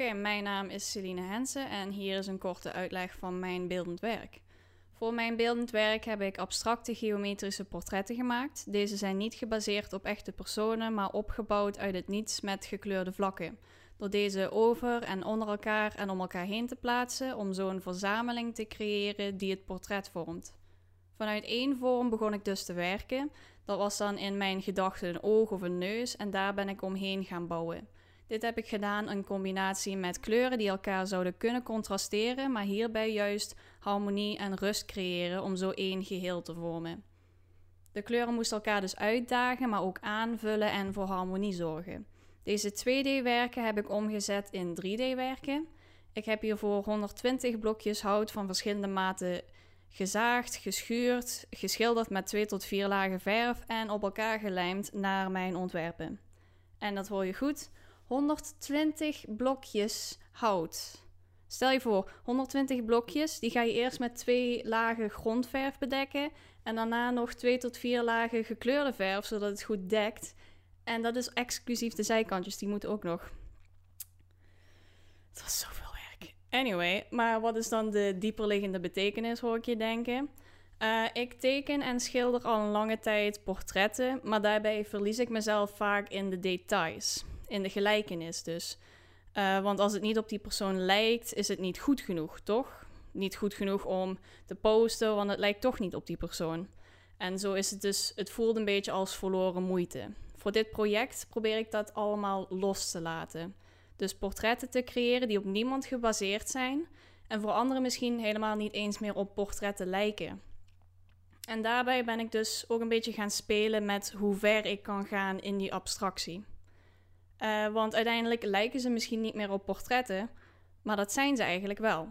Oké, mijn naam is Celine Hensen en hier is een korte uitleg van mijn beeldend werk. Voor mijn beeldend werk heb ik abstracte geometrische portretten gemaakt. Deze zijn niet gebaseerd op echte personen, maar opgebouwd uit het niets met gekleurde vlakken. Door deze over en onder elkaar en om elkaar heen te plaatsen om zo een verzameling te creëren die het portret vormt. Vanuit één vorm begon ik dus te werken. Dat was dan in mijn gedachten een oog of een neus en daar ben ik omheen gaan bouwen. Dit heb ik gedaan in combinatie met kleuren die elkaar zouden kunnen contrasteren, maar hierbij juist harmonie en rust creëren om zo één geheel te vormen. De kleuren moesten elkaar dus uitdagen, maar ook aanvullen en voor harmonie zorgen. Deze 2D-werken heb ik omgezet in 3D-werken. Ik heb hiervoor 120 blokjes hout van verschillende maten gezaagd, geschuurd, geschilderd met 2 tot 4 lagen verf en op elkaar gelijmd naar mijn ontwerpen. En dat hoor je goed, 120 blokjes hout. Stel je voor, 120 blokjes, die ga je eerst met twee lagen grondverf bedekken en daarna nog 2 tot 4 lagen gekleurde verf, zodat het goed dekt. En dat is exclusief de zijkantjes, die moeten ook nog. Het was zoveel werk. Anyway, maar wat is dan de dieperliggende betekenis, hoor ik je denken? Uh, ik teken en schilder al een lange tijd portretten, maar daarbij verlies ik mezelf vaak in de details in de gelijkenis dus. Uh, want als het niet op die persoon lijkt, is het niet goed genoeg, toch? Niet goed genoeg om te posten, want het lijkt toch niet op die persoon. En zo is het dus, het voelt een beetje als verloren moeite. Voor dit project probeer ik dat allemaal los te laten. Dus portretten te creëren die op niemand gebaseerd zijn en voor anderen misschien helemaal niet eens meer op portretten lijken. En daarbij ben ik dus ook een beetje gaan spelen met hoe ver ik kan gaan in die abstractie. Uh, want uiteindelijk lijken ze misschien niet meer op portretten, maar dat zijn ze eigenlijk wel.